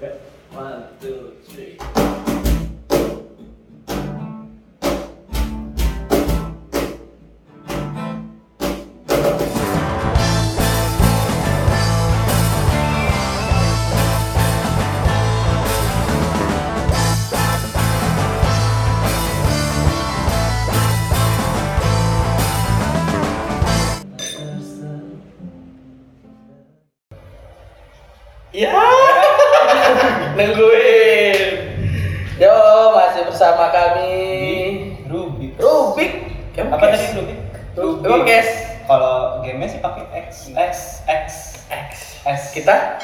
One, two, three. Ya, nungguin. Yo, masih bersama kami. Rubik. Rubik. Apa tadi Rubik? Rubik. Emang kes? Kalau gamenya sih pakai X, X, X, X. S. Kita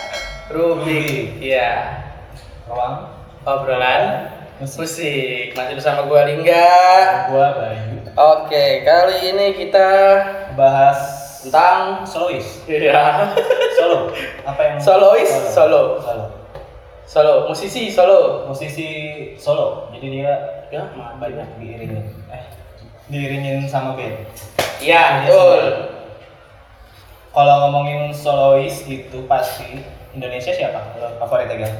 Rubik. Rubik. Iya. Ruang. Obrolan Musik. musik. Masih bersama gua Lingga. Gua Bayu. Oke, kali ini kita Bahas tentang solois. Iya. Solo. Apa yang Solois? Solo. Solo. Solo, musisi solo. Musisi solo. Jadi dia Ya, maaf banyak diiringin. Eh, diiringin sama band. Iya, betul. Kalau ngomongin solois itu pasti Indonesia siapa? Lo favoritnya?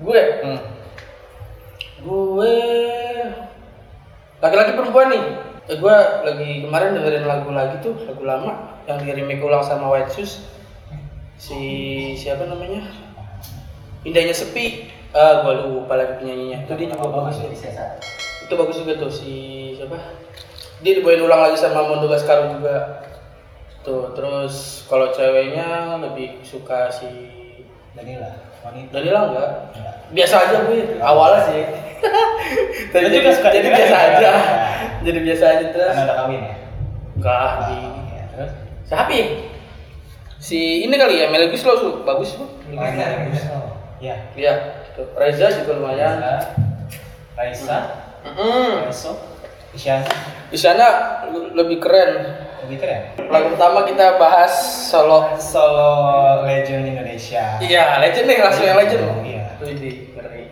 Gue, Hmm. gue laki-laki perempuan nih. Eh, gue lagi kemarin dengerin lagu lagi tuh, lagu lama yang di remake ulang sama White Shoes. Si siapa namanya? Indahnya sepi. Ah, gue lupa lagi penyanyinya. Itu dia juga bagus. tuh. Itu bagus juga tuh si siapa? Dia dibawain ulang lagi sama Mondo Gascaro juga. Tuh, terus kalau ceweknya lebih suka si Danila. Wanita. Danila enggak? Biasa aja gue awalnya sih. Jadi, juga suka jadi biasa ya? aja. Jadi biasa aja terus. Udah kawin ya? Enggak di Iya, terus? Siapa ya? Si ini kali ya, Melly Guslo su, bagus tuh. Ya. Iya, tuh. Reza juga lumayan. Raisa, Mm Reso, Isyana, Di sana lebih keren. lebih keren. Lagu pertama kita bahas solo. Solo legend Indonesia. Iya, legend nih, langsung yang legend. Iya. Widih, ngeri.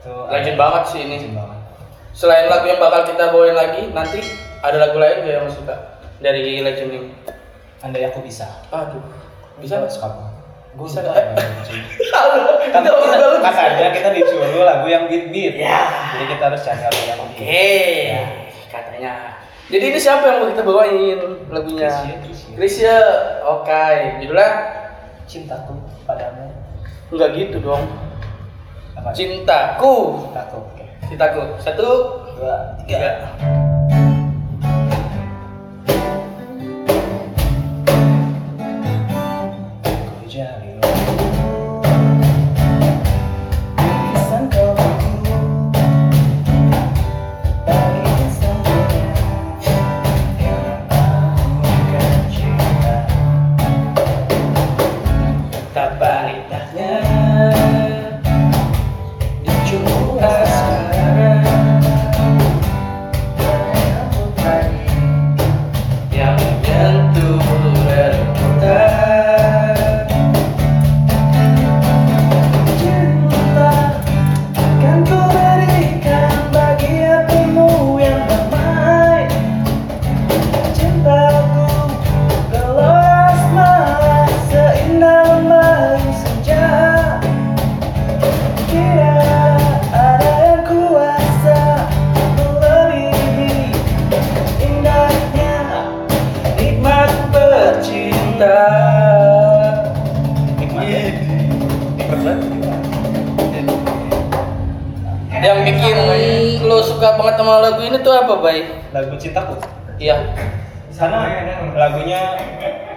Tuh, Legend banget sih ini. Legend banget. Selain lagu yang bakal kita bawain lagi, nanti ada lagu lain gak yang suka dari legend ini? Andai aku bisa. Aduh, bisa nggak? suka banget. Gue Bisa nggak? Kan katanya kita disuruh lagu yang beat beat. Ya. Jadi kita harus cari lagu yang. Oke, Ya. katanya. Jadi ini siapa yang mau kita bawain lagunya? Krisya, Krisya. Krisya. Oke, judulnya Cintaku padamu. enggak gitu dong. Apa? Cintaku. Cintaku. Oke. Cintaku. Satu, Dua, tiga. Suka banget sama lagu ini tuh apa, Bay? Lagu cintaku Iya. Karena lagunya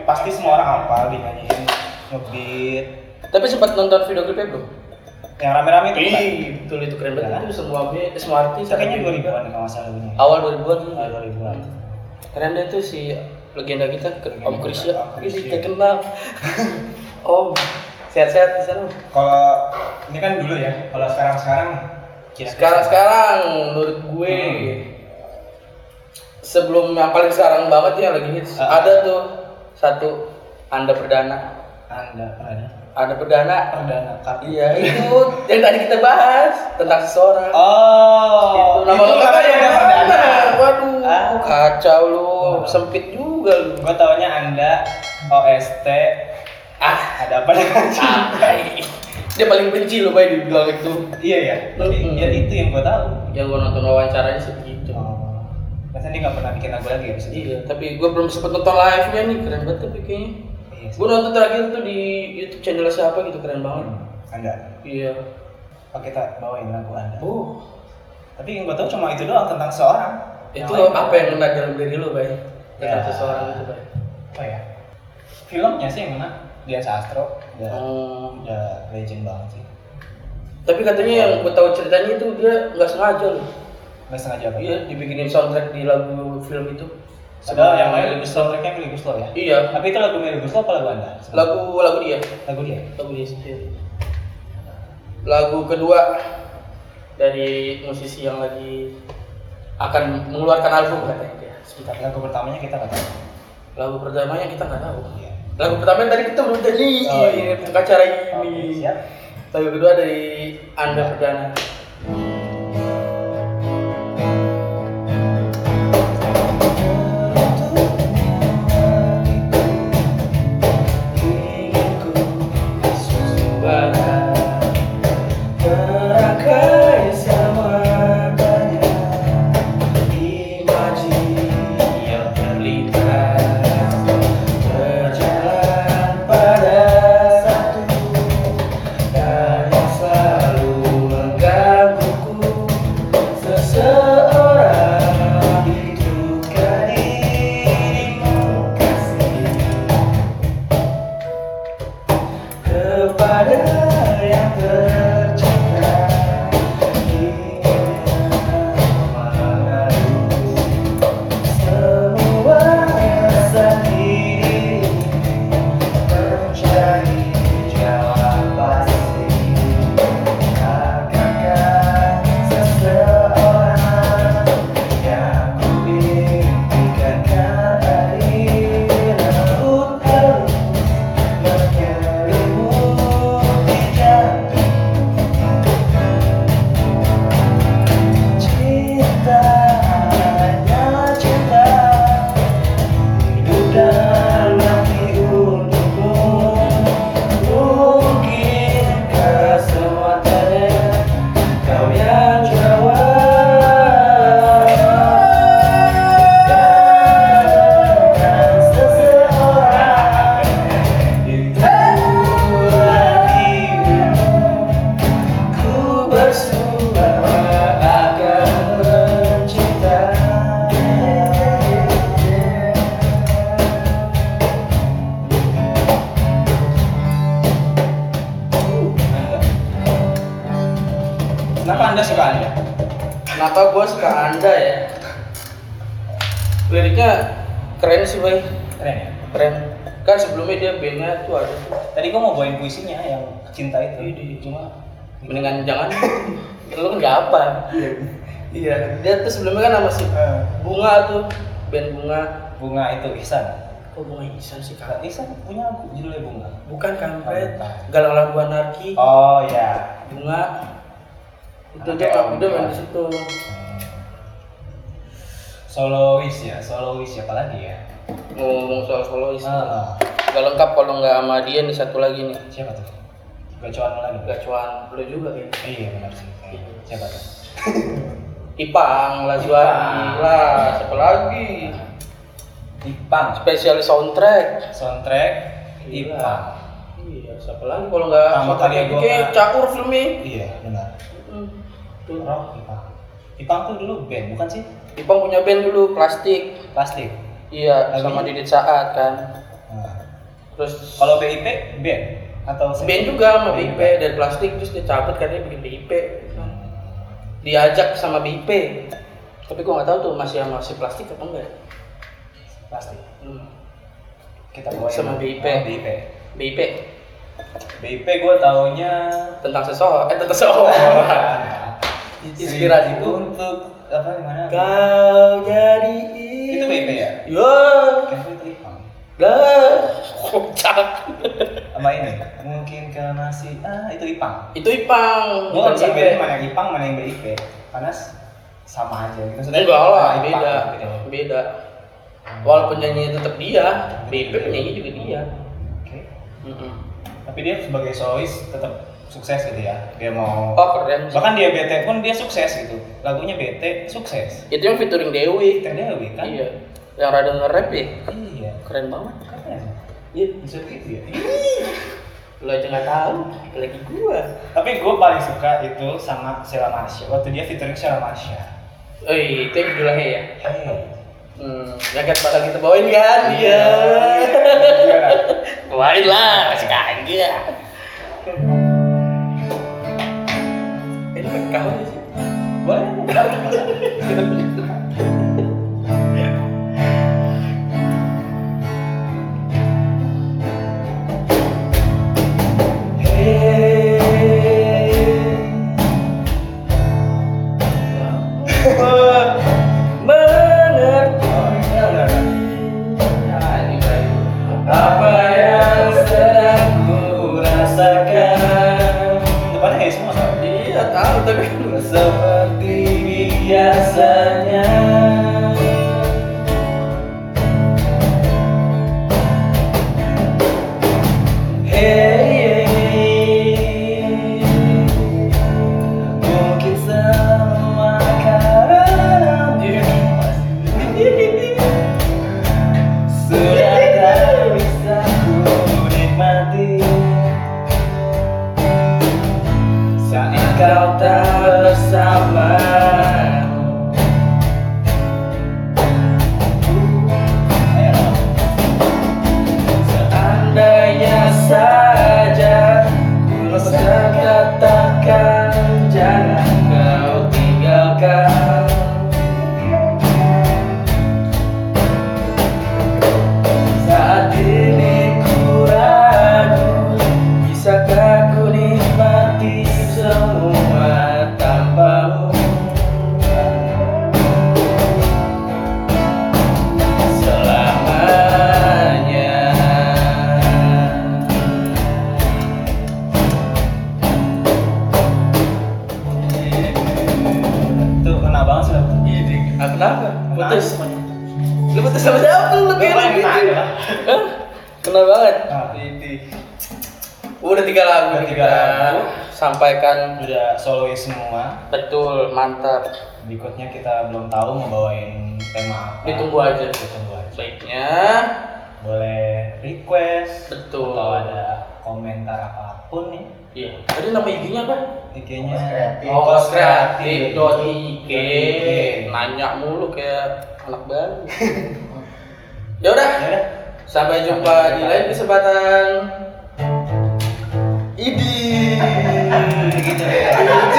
pasti semua orang hafal dinyanyiin ngebeat Tapi sempat nonton video klipnya belum? yang rame-rame itu? Ih, betul itu keren banget. Iya. Itu semua B, semua artis. kayaknya 2000-an kalau nggak salah lagunya Awal 2000-an. Awal 2000-an Keren deh tuh si legenda kita, Legenda Om Krisya. Ini terkenal. Om, sehat-sehat di sana. kalau ini kan dulu ya kalau sekarang-sekarang Sekarang sekarang menurut gue Hmm. sebelum yang paling sekarang banget ya lagi hits Ah. ada tuh satu Anda Perdana. anda ada Anda Perdana. perdana kartu Iya itu yang tadi kita bahas tentang seseorang. oh itu nama yang Anda Perdana. perdana Waduh, Ah. kacau lu, Ah. sempit juga lu. gue taunya anda OST Ah, ada apa ah, dia paling benci lo bay dibilang itu Iya ya. Tapi Hmm. ya itu yang gue tahu. yang gua nonton wawancaranya sih begitu Oh. Masa dia nggak pernah bikin lagu lagi ya? Maksudnya? iya tapi gua belum sempet nonton live nya nih keren banget tapi kayaknya Iya. gua nonton terakhir tuh di YouTube channel siapa gitu keren banget Hmm. Anda. iya Oh kita bawain lagu Anda. oh Tapi yang gue tahu cuma itu doang tentang seorang. itu Yang apa yang kena dalam diri lo bay tentang Ya. seseorang itu bay Apa ya? Filmnya sih yang mana? Dian Sastro. Udah, oh. udah legend banget sih. tapi katanya yang gua tahu ceritanya itu dia nggak sengaja loh Gak sengaja apa? iya dibikinin soundtrack di lagu film itu Ada yang lain lebih soundtracknya Melly Guslo ya? iya Tapi itu lagu Melly Guslo apa lagu Anda? lagu lagu dia Lagu dia? lagu dia sendiri lagu kedua dari musisi yang lagi akan mengeluarkan album katanya dia sebentar Lagu pertamanya kita nggak tahu. Lagu pertamanya kita nggak tahu Iya. lagu pertama tadi kita udah nyanyiin Oh, iya. acara ini siap. lagu kedua dari anda perdana Anda suka Anda? Kenapa gue suka anda ya? Liriknya keren sih bay, Keren ya? keren. Kan sebelumnya dia bandnya tuh ada. Tadi gua mau bawain puisinya yang cinta itu. Ini cuma mendingan jangan. Lu kan nggak apa. Iya, dia tuh sebelumnya kan sama si Eh, Bunga tuh, band Bunga. Bunga itu Ihsan. Oh Bunga Ihsan sih Kak. Ihsan punya lagu judulnya Bunga. Bukan Bukan. Galang Lagu Anarki, Oh ya. Bunga. Itu dia Om. udah main di situ. Solois ya, solois siapa lagi ya? Ngomong soal solois. Ah, Gak lengkap kalau nggak sama dia nih satu lagi nih. siapa tuh? Gacuan lagi. Gacuan lu juga kan. Iya benar sih. Siapa tuh? Ipang lah Juandi lah, siapa lagi? Ipang. Spesialis soundtrack. Soundtrack Gila. Ipang. Iya, siapa lagi kalau nggak Sama karya lagi? gua Kayak caur filmnya. Iya benar. Tuh. Rock Ipang. Ipang tuh dulu band bukan sih? Ipang punya band dulu plastik. Plastik. Iya, Lagunya? sama Didit Saat kan. Nah. Terus Kalau BIP band atau band juga sama BIP dari plastik terus dia cabut katanya bikin BIP. Diajak sama BIP. Tapi gua nggak tahu tuh masih sama si plastik apa enggak. Plastik. Hmm. Kita bawain Sama BIP. Oh, BIP. BIP BIP gue taunya tentang seseorang, eh tentang seseorang. Inspirasi itu untuk apa gimana? Kau jadi Itu BIP ya? Ya, Kan itu Ipang. dah, kocak. Sama ini, mungkin ke masih ah itu Ipang. Itu Ipang, bisa BIP. bedain mana yang Ipang mana yang BIP karena s- sama aja gitu. Maksudnya Enggak lah, beda, gitu. beda. Walaupun nyanyi tetap dia, BIP penyanyi juga dia. Oke. Mm-mm. Tapi dia sebagai solois tetap sukses gitu ya dia mau Oh keren sih. bahkan dia bete pun dia sukses gitu lagunya bete sukses Itu yang featuring Dewi. Peter Dewi kan Iya. Yang rada nge-rap ya. iya Keren banget. keren iya bisa begitu ya Lo aja nggak tahu, lagi gua. tapi gue paling suka itu sama Sheila Marsha waktu dia featuring Sheila Marsha Eh, itu yang judulnya ya. hey Hmm, ya kan bakal kita bawain kan? Iya. Bawain lah, masih kagak. tapi Udah tiga lagu Udah tiga lagu. sampaikan. udah solois semua Betul, mantap. berikutnya kita belum tahu mau bawain tema apa Ditunggu aja. ditunggu aja Baiknya, boleh request betul. atau ada komentar apa pun nih Iya. Tadi nama IG-nya apa? IG-nya Kos Kreatif. Oh, kos kreatif. Dot IG. Nanya mulu kayak anak baru. ya udah, ya udah sampai jumpa di lain kesempatan. gitu ya